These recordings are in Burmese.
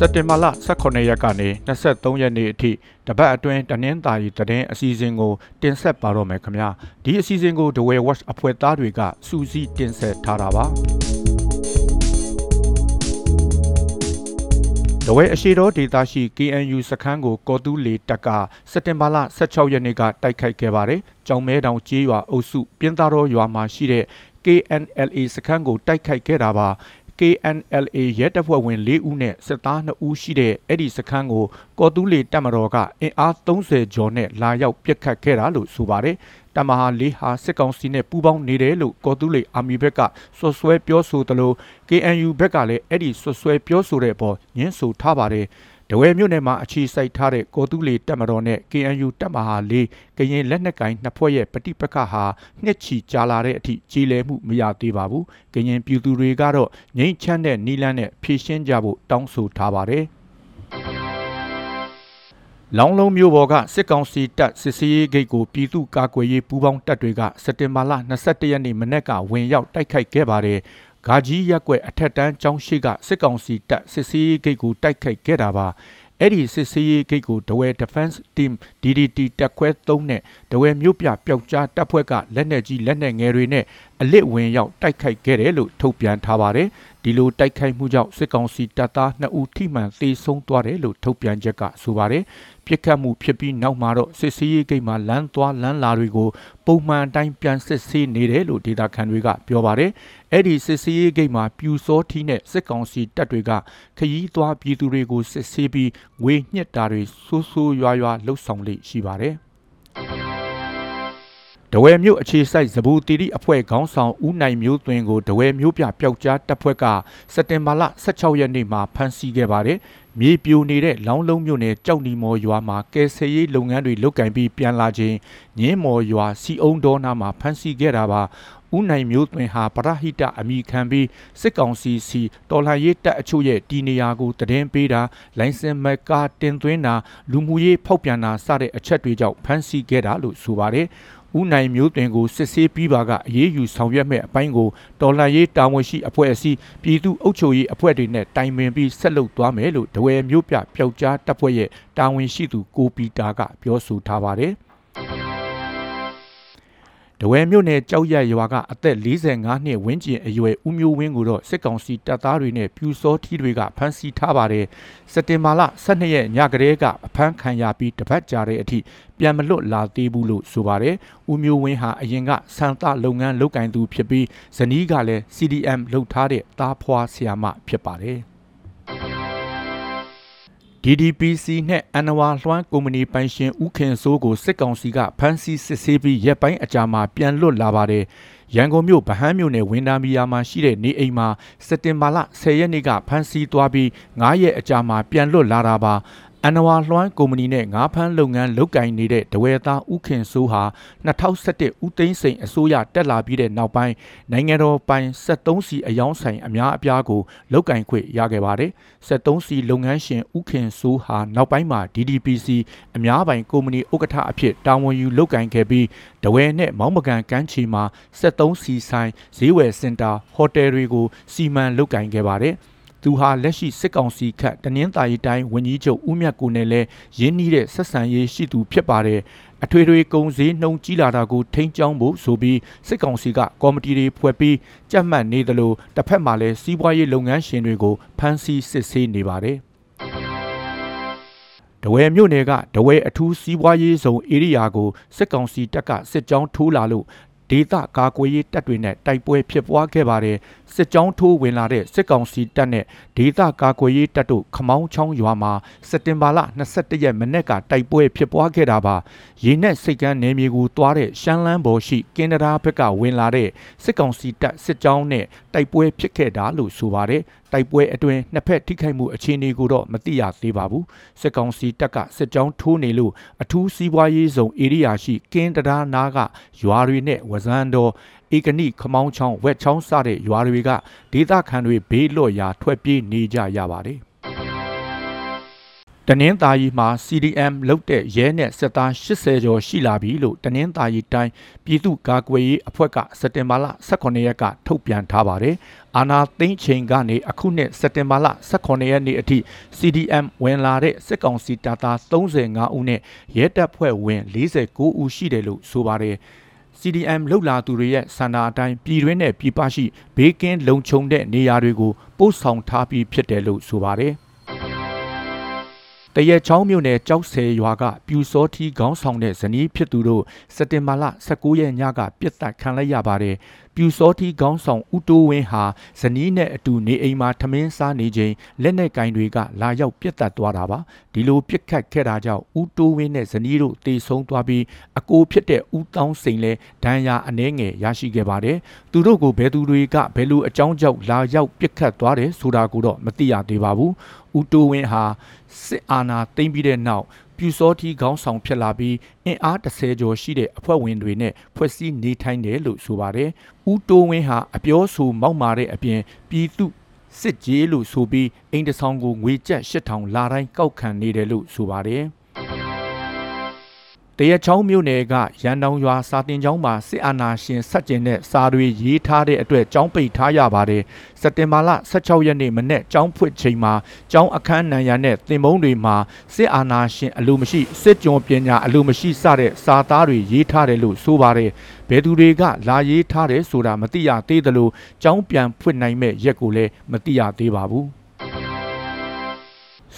စက်တင်ဘာလ18ရက်ကနေ23ရက်နေ့အထိတပတ်အတွင်းတနင်္သာရီသတင်းအစီအစဉ်ကိုတင်ဆက်ပါတော့မယ်ခင်ဗျာဒီအစီအစဉ်ကို The Way Watch အဖွဲ့သားတွေကစူးစီးတင်ဆက်ထားတာပါတဝဲအရှိတော်ဒေသရှိ KNU စခန်းကိုကော်တူးလေတက်ကစက်တင်ဘာလ16ရက်နေ့ကတိုက်ခိုက်ခဲ့ပါတယ်။ကြောင်မဲတောင်ကျေးရွာအုပ်စုပြင်းသားတော်ရွာမှာရှိတဲ့ KNLA စခန်းကိုတိုက်ခိုက်ခဲ့တာပါ KNLA ရဲတပ်ဖွဲ့ဝင်၄ဦးနဲ့စစ်သား2ဦးရှိတဲ့အဲ့ဒီစခန်းကိုကော်တူးလေတပ်မတော်ကအင်အား30ကျော်နဲ့လာရောက်ပစ်ခတ်ခဲ့တာလို့ဆိုပါတယ်တမဟာလေးဟာစစ်ကောင်စီနဲ့ပူးပေါင်းနေတယ်လို့ကော်တူးလေအာမီဘက်ကဆွဆွဲပြောဆိုသလို KNU ဘက်ကလည်းအဲ့ဒီဆွဆွဲပြောဆိုတဲ့အပေါ်ညှင်းဆိုထားပါတယ် တဝဲမြို့နယ်မှာအခြေစိုက်ထားတဲ့ကောတူးလေတပ်မတော်နဲ့ KNU တပ်မဟာလေးကရင်လက်နက်ကိုင်နှစ်ဖွဲ့ရဲ့ပဋိပက္ခဟာနှစ်ချီကြာလာတဲ့အထိကြီးလည်မှုမရသေးပါဘူး။ကရင်ပြည်သူတွေကတော့ငြိမ်းချမ်းတဲ့နီလန်းနဲ့ဖြည့်ရှင်းကြဖို့တောင်းဆိုထားပါတယ်။လောင်းလုံးမျိုးပေါ်ကစစ်ကောင်စီတပ်စစ်စေးဂိတ်ကိုပြည်သူ့ကာကွယ်ရေးပူးပေါင်းတပ်တွေကစက်တင်ဘာလ22ရက်နေ့မနေ့ကဝင်ရောက်တိုက်ခိုက်ခဲ့ပါတယ်။ ဂါကြီးရက်ွက်အထက်တန်းကျောင်းရှိကစစ်ကောင်စီတပ်စစ်စေးဂိတ်ကိုတိုက်ခိုက်ခဲ့တာပါအဲ့ဒီစစ်စေးဂိတ်ကိုဒဝဲ Defense Team DDT တက်ခွဲ3နဲ့ဒဝဲမြို့ပြပျောက်ကြားတပ်ဖွဲ့ကလက်နက်ကြီးလက်နက်ငယ်တွေနဲ့အလစ်ဝင်ရောက်တိုက်ခိုက်ခဲ့တယ်လို့ထုတ်ပြန်ထားပါတယ် ဒီလိုတိုက်ခိုက်မှုကြောင့်စစ်ကောင်စီတပ်သား2ဦးထိမှန်သေဆုံးသွားတယ်လို့ထုတ်ပြန်ချက်ကဆိုပါတယ်ပြစ်ခတ်မှုဖြစ်ပြီးနောက်မှာတော့စစ်စေးရေးဂိတ်မှာလမ်းသွားလမ်းလာတွေကိုပုံမှန်အတိုင်းပြန်စစ်ဆေးနေတယ်လို့ဒေတာခန်တွေကပြောပါတယ်အဲ့ဒီစစ်စေးရေးဂိတ်မှာပြူစောထီးနဲ့စစ်ကောင်စီတပ်တွေကခရီးသွားပြည်သူတွေကိုစစ်ဆေးပြီးငွေညှစ်တာတွေဆိုးဆိုးရွားရွားလှုပ်ဆောင်လေ့ရှိပါတယ် ဒဝဲမြို့အခြေစိုက်ဇဘူတီရီအဖွဲ့ခေါင်းဆောင်ဦးနိုင်မျိုးသွင်းကိုဒဝဲမြို့ပြပျောက်ကြားတပ်ဖွဲ့ကစက်တင်ဘာလ16ရက်နေ့မှာဖမ်းဆီးခဲ့ပါတယ်။မြေပြိုနေတဲ့လောင်းလုံးမြို့နယ်ကြောက်နီမော်ရွာမှာကယ်ဆယ်ရေးလုပ်ငန်းတွေလုပ်ကင်ပြီးပြန်လာခြင်းညင်းမော်ရွာစီအုံဒေါနာမှာဖမ်းဆီးခဲ့တာပါ။ဦးနိုင်မျိုးသွင်းဟာပရဟိတအမိခံပြီးစစ်ကောင်စီစီတော်လှန်ရေးတပ်အချို့ရဲ့တီနေယာကိုတည်င်းပေးတာလိုင်စင်မကာတင်သွင်းတာလူမှုရေးဖောက်ပြန်တာစတဲ့အချက်တွေကြောင့်ဖမ်းဆီးခဲ့တာလို့ဆိုပါတယ်။ဦးနိုင်မျိုးတွင်ကိုစစ်ဆေးပြီးပါကအရေးယူဆောင်ရွက်မဲ့အပိုင်းကိုတော်လှန်ရေးတာဝန်ရှိအဖွဲ့အစည်းပြည်သူ့အုပ်ချုပ်ရေးအဖွဲ့တွေနဲ့တိုင်ပင်ပြီးဆက်လုပ်သွားမယ်လို့ဒဝဲမျိုးပြပျောက်ကြားတပ်ဖွဲ့ရဲ့တာဝန်ရှိသူကိုပီတာကပြောဆိုထားပါတယ်။ တဝဲမြို့နယ်ကြောက်ရရွာကအသက်45နှစ်ဝန်းကျင်အရွယ်ဦးမျိုးဝင်းကိုတော့စစ်ကောင်စီတပ်သားတွေနဲ့ပြူစောထီတွေကဖမ်းဆီးထားပါတယ်။စက်တင်ဘာလ12ရက်ညကလေးကအဖမ်းခံရပြီးတပတ်ကြာတဲ့အထိပြန်မလွတ်လာသေးဘူးလို့ဆိုပါတယ်။ဦးမျိုးဝင်းဟာအရင်ကစံသလုပ်ငန်းလုပ်ကင်သူဖြစ်ပြီးဇနီးကလည်း CDM လုပ်ထားတဲ့သားဖွာဆရာမဖြစ်ပါတယ်။ DDPC နဲ့အန်နဝါလွှမ်းကုမ္ပဏီပိုင်ရှင်ဦးခင်စိုးကိုစစ်ကောင်စီကဖမ်းဆီးစစ်ဆေးပြီးရက်ပိုင်းအကြာမှာပြန်လွတ်လာပါတယ်။ရန်ကုန်မြို့ဗဟန်းမြို့နယ်ဝင်းသားမီယာမှာရှိတဲ့နေအိမ်မှာစက်တင်ဘာလ10ရက်နေ့ကဖမ်းဆီးသွားပြီး9ရက်အကြာမှာပြန်လွတ်လာတာပါ။ အန်နဝါလွှမ်းကုမ္ပဏီနဲ့ငါးဖမ်းလုပ်ငန်းလုပ်ကင်နေတဲ့ဒဝဲသားဦးခင်စိုးဟာ2011ဦးသိန်းစိန်အစိုးရတက်လာပြီးတဲ့နောက်ပိုင်းနိုင်ငံတော်ပိုင်73စီအယောင်းဆိုင်အများအပြားကိုလုပ်ကင်ခွင့်ရခဲ့ပါတယ်73စီလုပ်ငန်းရှင်ဦးခင်စိုးဟာနောက်ပိုင်းမှာ DDPC အများပိုင်ကုမ္ပဏီဥက္ကဋ္ဌအဖြစ်တာဝန်ယူလုပ်ကင်ခဲ့ပြီးဒဝဲနဲ့မောင်းမကန်ကမ်းခြေမှာ73စီဆိုင်ဈေးဝယ်စင်တာဟိုတယ်တွေကိုစီမံလုပ်ကင်ခဲ့ပါတယ် သူဟာလက်ရှိစစ်ကောင်စီခတ်တနင်္သာရီတိုင်းဝန်ကြီးချုပ်ဦးမြတ်ကိုနဲ့လည်းရင်းနှီးတဲ့ဆက်ဆံရေးရှိသူဖြစ်ပါတယ်အထွေထွေကုံစည်းနှုံကြီးလာတာကိုထိန်းကျောင်းဖို့ဆိုပြီးစစ်ကောင်စီကကော်မတီတွေဖွဲ့ပြီးကြက်မှတ်နေသလိုတစ်ဖက်မှာလည်းစီးပွားရေးလုပ်ငန်းရှင်တွေကိုဖမ်းဆီးစစ်ဆေးနေပါတယ်တဝဲမြို့နယ်ကတဝဲအထူးစီးပွားရေးဇုံဧရိယာကိုစစ်ကောင်စီတပ်ကစစ်ကြောင်းထိုးလာလို့ ဒေသကာကွယ်ရေးတပ်တွေနဲ့တိုက်ပွဲဖြစ်ပွားခဲ့ပါတယ်စစ်ကြောင်းထိုးဝင်လာတဲ့စစ်ကောင်စီတပ်နဲ့ဒေသကာကွယ်ရေးတပ်တို့ခမောင်းချောင်းရွာမှာစက်တင်ဘာလ22ရက်မနေ့ကတိုက်ပွဲဖြစ်ပွားခဲ့တာပါရေနက်စိတ်ကမ်းနယ်မြေကိုတွားတဲ့ရှမ်းလန်းဘော်ရှိကင်နဒါဘက်ကဝင်လာတဲ့စစ်ကောင်စီတပ်စစ်ကြောင်းနဲ့တိုက်ပွဲဖြစ်ခဲ့တာလို့ဆိုပါတယ်တိုက်ပွဲအတွင်းနှစ်ဖက်ထိခိုက်မှုအခြေအနေကိုတော့မသိရသေးပါဘူးစစ်ကောင်စီတပ်ကစစ်ကြောင်းထိုးနေလို့အထူးစီးပွားရေးဆောင်ဧရိယာရှိကင်းတရားနာကရွာတွေနဲ့ဝဇန်တော်ဧကနိခမောင်းချောင်းဝက်ချောင်းစတဲ့ရွာတွေကဒေသခံတွေဘေးလွတ်ရာထွက်ပြေးနေကြရပါတယ်တနင်္သာရီမှာ CDM လုတ်တဲ့ရဲနဲ့စစ်သား80ကျော်ရှိလာပြီလို့တနင်္သာရီတိုင်းပြည်သူ့ကာကွယ်ရေးအဖွဲ့ကစက်တင်ဘာလ18ရက်ကထုတ်ပြန်ထားပါတယ်။အာနာသိန်းချိန်ကနေအခုနှစ်စက်တင်ဘာလ18ရက်နေ့အထိ CDM ဝင်လာတဲ့စစ်ကောင်စီတပ်သား35ဦးနဲ့ရဲတပ်ဖွဲ့ဝင်49ဦးရှိတယ်လို့ဆိုပါတယ်။ CDM လှုပ်လာသူတွေရဲ့ဆန္ဒအတိုင်းပြည်တွင်းနဲ့ပြည်ပရှိဘေးကင်းလုံခြုံတဲ့နေရာတွေကိုပို့ဆောင်ထားပြီးဖြစ်တယ်လို့ဆိုပါတယ်။တရက်ချောင်းမြို့နယ်ကြောက်ဆယ်ရွာကပြူစောထီခေါင်းဆောင်တဲ့ဇနီးဖြစ်သူတို့စက်တင်ဘာလ19ရက်ညကပြစ်တက်ခံလိုက်ရပါတယ် ပြူစောထီခေါင်းဆောင်ဦးတိုးဝင်းဟာဇနီးနဲ့အတူနေအိမ်မှာထမင်းစားနေချိန်လက်နက်ကင်တွေကလာရောက်ပြစ်တက်သွားတာပါဒီလိုပြစ်ခတ်ခဲ့တာကြောင့်ဦးတိုးဝင်းနဲ့ဇနီးတို့တေဆုံးသွားပြီးအကိုဖြစ်တဲ့ဦးတောင်းစိန်လည်းဒဏ်ရာအနှဲငယ်ရရှိခဲ့ပါတယ်သူတို့ကိုဘယ်သူတွေကဘယ်လိုအကြောင်းကြောင့်လာရောက်ပြစ်ခတ်သွားတယ်ဆိုတာကိုတော့မသိရသေးပါဘူးဦးတိုးဝင်းဟာစစ်အာဏာသိမ်းပြီးတဲ့နောက် ပြူစောတီခေါင်းဆောင်ဖြစ်လာပြီးအင်အား30ကျော်ရှိတဲ့အဖွဲ့ဝင်တွေနဲ့ဖွဲ့စည်းနေထိုင်တယ်လို့ဆိုပါတယ်။ဦးတိုးဝင်းဟာအပြောဆိုမောက်မာတဲ့အပြင်ပြည်သူစစ်ကြီးလို့ဆိုပြီးအိမ်တဆောင်ကိုငွေကျပ်8000လာတိုင်းကောက်ခံနေတယ်လို့ဆိုပါတယ်။ တရချောင်းမြို့နယ်ကရန်တောင်ရွာစာတင်ကျောင်းမှာစစ်အာဏာရှင်ဆက်ကျင်တဲ့စာတွေရေးထားတဲ့အတွက်ကျောင်းပိတ်ထားရပါတယ်။စက်တင်ဘာလ16ရက်နေ့မနေ့ကျောင်းဖွင့်ချိန်မှာကျောင်းအခန်းနံရံနဲ့သင်မုန်းတွေမှာစစ်အာဏာရှင်အလိုမရှိစစ်ကြုံပညာအလိုမရှိစတဲ့စာသားတွေရေးထားတယ်လို့ဆိုပါတယ်။ဘယ်သူတွေကလာရေးထားတယ်ဆိုတာမသိရသေးသလိုကျောင်းပြန်ဖွင့်နိုင်မဲ့ရက်ကိုလည်းမသိရသေးပါဘူး။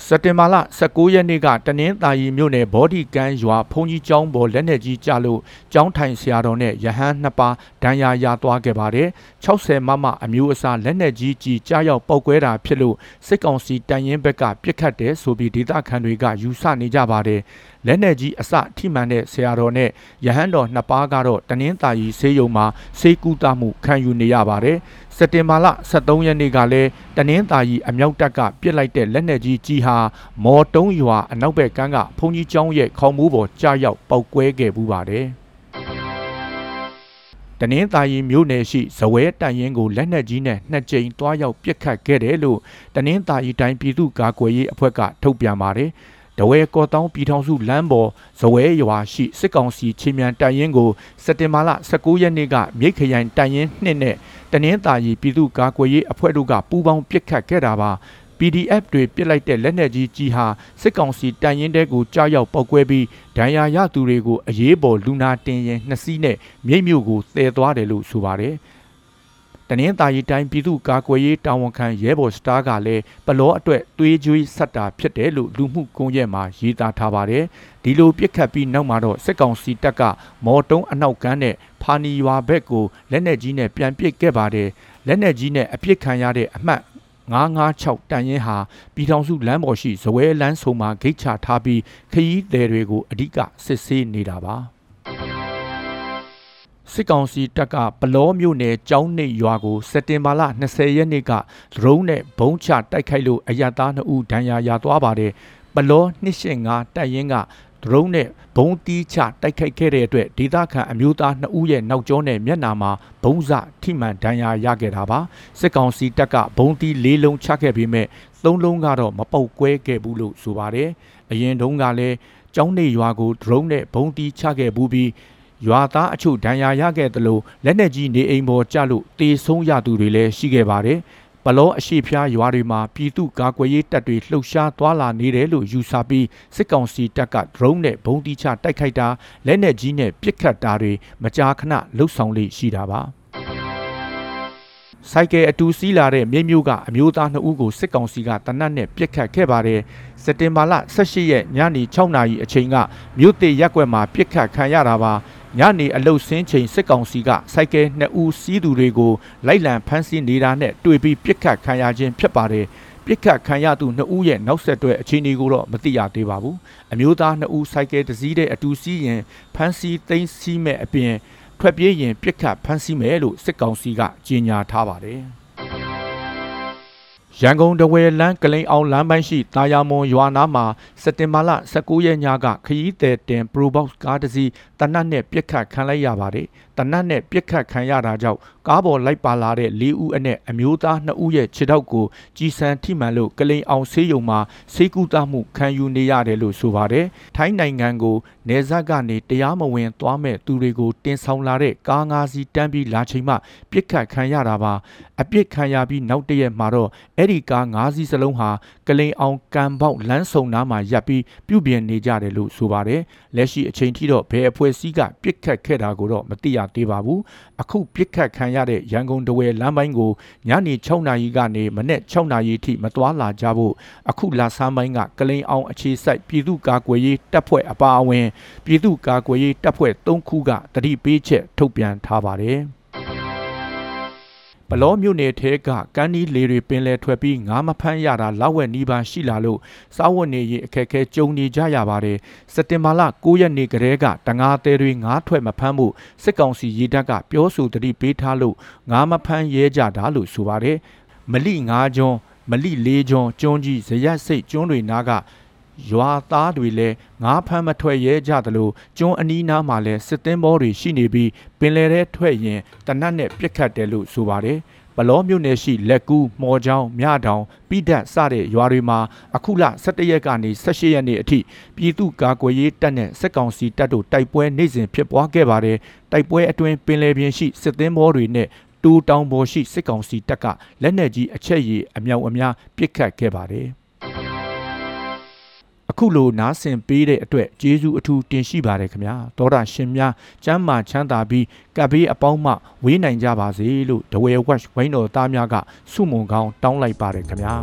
စက်တင်ဘာလ19ရက်နေ့ကတနင်္သာရီမြို့နယ်ဘော်ဒီကန်ရွာဖုန်ကြီးကျောင်းပေါ်လက်နက်ကြီးကျလို့ကျောင်းထိုင်ဆရာတော်နဲ့ရဟန်းနှစ်ပါးဒဏ်ရာရသွားခဲ့ပါတယ်။60မမအမျိုးအစားလက်နက်ကြီးကြီးကြားရောက်ပောက်ကွဲတာဖြစ်လို့စစ်ကောင်စီတန်ရင်ဘက်ကပြစ်ခတ်တယ်ဆိုပြီးဒေသခံတွေကယူဆနေကြပါတယ်။လက်နက်ကြီးအစထိမှန်တဲ့ဆရာတော်နဲ့ရဟန်းတော်နှစ်ပါးကတော့တနင်္သာရီဆေးရုံမှာဆေးကူတာမှုခံယူနေရပါတယ်။စက်တင်ဘာလ23ရက်နေ့ကလည်းတနင်္သာရီအမြောက်တပ်ကပြစ်လိုက်တဲ့လက်နက်ကြီးကြီးဟာမော်တုံးရွာအနောက်ဘက်ကမ်းကဘုံကြီးကျောင်းရဲ့ခေါင်းမိုးပေါ်ကြားရောက်ပောက်ကွဲခဲ့ပူးပါတယ်တနင်္သာရီမြို့နယ်ရှိဇဝဲတန်ရင်ကိုလက်နက်ကြီးနဲ့နှစ်ကြိမ်တွားရောက်ပစ်ခတ်ခဲ့တယ်လို့တနင်္သာရီတိုင်းပြည်သူ့ကာကွယ်ရေးအဖွဲ့ကထုတ်ပြန်ပါတယ်။ တဝဲကော်တောင်းပြည်ထောင်စုလမ်းပေါ်ဇဝဲရွာရှိစစ်ကောင်စီချင်းမြန်တိုင်ရင်ကိုစက်တင်ဘာလ19ရက်နေ့ကမြိတ်ခရိုင်တိုင်ရင်နှစ်နဲ့တနင်္သာရီပြည်သူ့ကာကွယ်ရေးအဖွဲ့တို့ကပူးပေါင်းပစ်ခတ်ခဲ့တာပါ PDF တွေပစ်လိုက်တဲ့လက်နက်ကြီးကြီးဟာစစ်ကောင်စီတိုင်ရင်တဲကိုကြားရောက်ပောက်ကွဲပြီးဒဏ်ရာရသူတွေကိုအရေးပေါ်လူနာတင်ရင်နှစ်စီးနဲ့မြိတ်မြို့ကိုတည်သွားတယ်လို့ဆိုပါတယ်။ တနင်္သာရီတိုင်းပြည်သူ့ကာကွယ်ရေးတာဝန်ခံရဲဘော်စတားကလည်းပလောအတွက်သွေးကြွေးဆက်တာဖြစ်တယ်လို့လူမှုကွန်ရက်မှာရေးသားထားပါတယ်ဒီလိုပြစ်ခတ်ပြီးနောက်မှာတော့စစ်ကောင်စီတပ်ကမော်တုံးအနောက်ကန်းနဲ့ဖာနီရွာဘက်ကိုလက်နက်ကြီးနဲ့ပြန်ပစ်ခဲ့ပါတယ်လက်နက်ကြီးနဲ့အပြစ်ခံရတဲ့အမှတ်956တန်ရင်ဟာပြည်ထောင်စုလမ်းပေါ်ရှိဇဝဲလမ်းဆုံမှာဂိတ်ချထားပြီးခရီးသည်တွေကိုအဓိကစစ်ဆေးနေတာပါ စစ်ကောင်စီတပ်ကပလောမြို့နယ်ကျောင်းနေရွာကိုစက်တင်ဘာလ20ရက်နေ့ကဒရုန်းနဲ့ဘုံချတိုက်ခိုက်လို့အရသား2ဦးဒဏ်ရာရသွားပါတယ်။ပလော285တိုက်ရင်ကဒရုန်းနဲ့ဘုံတီးချတိုက်ခိုက်ခဲ့တဲ့အတွက်ဒေသခံအမျိုးသား2ဦးရဲ့နောက်ကျောနဲ့မျက်နာမှာဘုံစထိမှန်ဒဏ်ရာရခဲ့တာပါစစ်ကောင်စီတပ်ကဘုံတီး၄လုံးချခဲ့ပြီးမဲ့၃လုံးကတော့မပုတ်ကွဲခဲ့ဘူးလို့ဆိုပါတယ်အရင်တုန်းကလည်းကျောင်းနေရွာကိုဒရုန်းနဲ့ဘုံတီးချခဲ့ဘူးပြီး ရွာသားအချို့ဒဏ်ရာရခဲ့သလိုလက်နက်ကြီးနေအိမ်ပေါ်ကျလို့တေဆုံးရသူတွေလည်းရှိခဲ့ပါတယ်။ပလောအရှိဖျားရွာတွေမှာပြည်သူကာကွယ်ရေးတပ်တွေလှုပ်ရှားသွားလာနေတယ်လို့ယူဆပြီးစစ်ကောင်စီတပ်က drone နဲ့ဘုံတိချတိုက်ခိုက်တာလက်နက်ကြီးနဲ့ပစ်ခတ်တာတွေမကြာခဏလှုပ်ဆောင်လေရှိတာပါစိုက်ကယ်အတူစီးလာတဲ့မြိတ်မြို့ကအမျိုးသား2ဦးကိုစစ်ကောင်စီကတနတ်နဲ့ပြစ်ခတ်ခဲ့ပါတယ်စက်တင်ဘာလ18ရက်ညနေ6နာရီအချိန်ကမြို့တေရက်ွက်မှာပြစ်ခတ်ခံရတာပါ ညနေအလုတ်ဆင်းချိန်စစ်ကောင်စီကစိုက်ကယ်နှစ်ဦးစီးသူတွေကိုလိုက်လံဖမ်းဆီးနေတာနဲ့တွေ့ပြီးပြစ်ခတ်ခံရခြင်းဖြစ်ပါတယ်ပြစ်ခတ်ခံရသူနှစ်ဦးရဲ့နောက်ဆက်တွဲအခြေအနေကိုတော့မသိရသေးပါဘူးအမျိုးသားနှစ်ဦးစိုက်ကယ်တစ်စီးတဲ့အတူစီးရင်ဖမ်းဆီးသိမ်းဆည်းမဲ့အပြင်ထွက်ပြေးရင်ပြစ်ခတ်ဖမ်းဆီးမယ်လို့စစ်ကောင်စီကကြေညာထားပါတယ် ရန်ကုန်တဝယ်လမ်းကလိန်အောင်လမ်းပိုင်းရှိတာယာမွန်ရွာနာမှာစက်တင်ဘာလ19ရက်ညကခရီးသည်တင် Probox ကားတစ်စီးတနတ်နဲ့ပြစ်ခတ်ခံလိုက်ရပါတယ်။တနတ်နဲ့ပြစ်ခတ်ခံရတာကြောင့် ကားပေါ်လိုက်ပါလာတဲ့၄ဦးအနက်အမျိုးသား2ဦးရဲ့ခြေထောက်ကိုကြီးစံထိမှန်လို့ကလိန်အောင်ဆေးရုံမှာဆေးကုသမှုခံယူနေရတယ်လို့ဆိုပါတယ်။ထိုင်းနိုင်ငံကိုနေဆက်ကနေတရားမဝင်သွားမဲ့သူတွေကိုတင်ဆောင်လာတဲ့ကားငါးစီးတန်းပြီးလာချိန်မှပြစ်ခတ်ခံရတာပါ။အပြစ်ခံရပြီးနောက်တရက်မှာတော့အဲ့ဒီကား၅စီးစလုံးဟာကလိန်အောင်ကံပေါက်လမ်းဆုံနားမှာရပ်ပြီးပြုပြင်နေကြတယ်လို့ဆိုပါတယ်။လက်ရှိအချိန်ထိတော့ဘယ်အဖွဲ့အစည်းကပြစ်ခတ်ခဲ့တာကိုတော့မသိရသေးပါဘူး။အခုပြစ်ခတ်ခံရတဲ့ရန်ကုန်တဝယ်လမ်းပိုင်းကိုညနေ6နာရီကနေမနေ့6နာရီထိမသွားလာကြဖို့အခုလာဆန်းပိုင်းကကလိန်အောင်အခြေစိုက်ပြည်သူ့ကာကွယ်ရေးတပ်ဖွဲ့အပါအဝင် ပြည်သူ့ကာကွယ်ရေးတပ်ဖွဲ့၃ခုကတတိပေးချက်ထုတ်ပြန်ထားပါတယ်။ ပလောမြို့နယ်ထဲကကန်းဒီလေတွေပင်လယ်ထွက်ပြီးငါးမဖမ်းရတာလောက်ဝက်နီးပါးရှိလာလို့စားဝတ်နေရေးအခက်အခဲကြုံနေကြရပါတယ်စက်တင်ဘာလ9ရက်နေ့ကတည်းကတငါသေးတွေငါးထွက်မဖမ်းဖို့စစ်ကောင်စီရေးတပ်ကပြောဆိုတတိပေးထားလို့ငါးမဖမ်းရဲကြတာလို့ဆိုပါတယ်မလိငါးကျွန်းမလိလေးကျွန်းကျွန်းကြီးဇရက်စိတ်ကျွန်းတွေနားက ရွာသားတွေလည်းငါးဖမ်းမထွက်ရဲကြသလိုကျွန်းအနီးနားမှာလည်းစစ်သင်းဘောတွေရှိနေပြီးပင်လယ်ထဲထွက်ရင်တနတ်နဲ့ပြစ်ခတ်တယ်လို့ဆိုပါတယ်ပလောမြို့နယ်ရှိလက်ကူးမော်ချောင်းမြတောင်ပိဒတ်စတဲ့ရွာတွေမှာအခုလ17ရက်ကနေ18ရက်နေ့အထိပြည်သူ့ကာကွယ်ရေးတပ်နဲ့စစ်ကောင်စီတပ်တို့တိုက်ပွဲနေ့စဉ်ဖြစ်ပွားခဲ့ပါတယ်တိုက်ပွဲအတွင်းပင်လယ်ပြင်ရှိစစ်သင်းဘောတွေနဲ့တူတောင်ပေါ်ရှိစစ်ကောင်စီတပ်ကလက်နက်ကြီးအချက်ရည်အမြောက်အများပစ်ခတ်ခဲ့ပါတယ် အခုလိုနားဆင်ပေးတဲ့အတွက်ကျေးဇူးအထူးတင်ရှိပါတယ်ခင်ဗျာသောတာရှင်များကျမ်းမာချမ်းသာပြီးကပ်ဘေးအပေါင်းမှဝေးနိုင်ကြပါစေလို့ဒဝဲဝက်ဝိုင်းတော်သားများကဆုမွန်ကောင်းတောင်းလိုက်ပါတယ်ခင်ဗျာ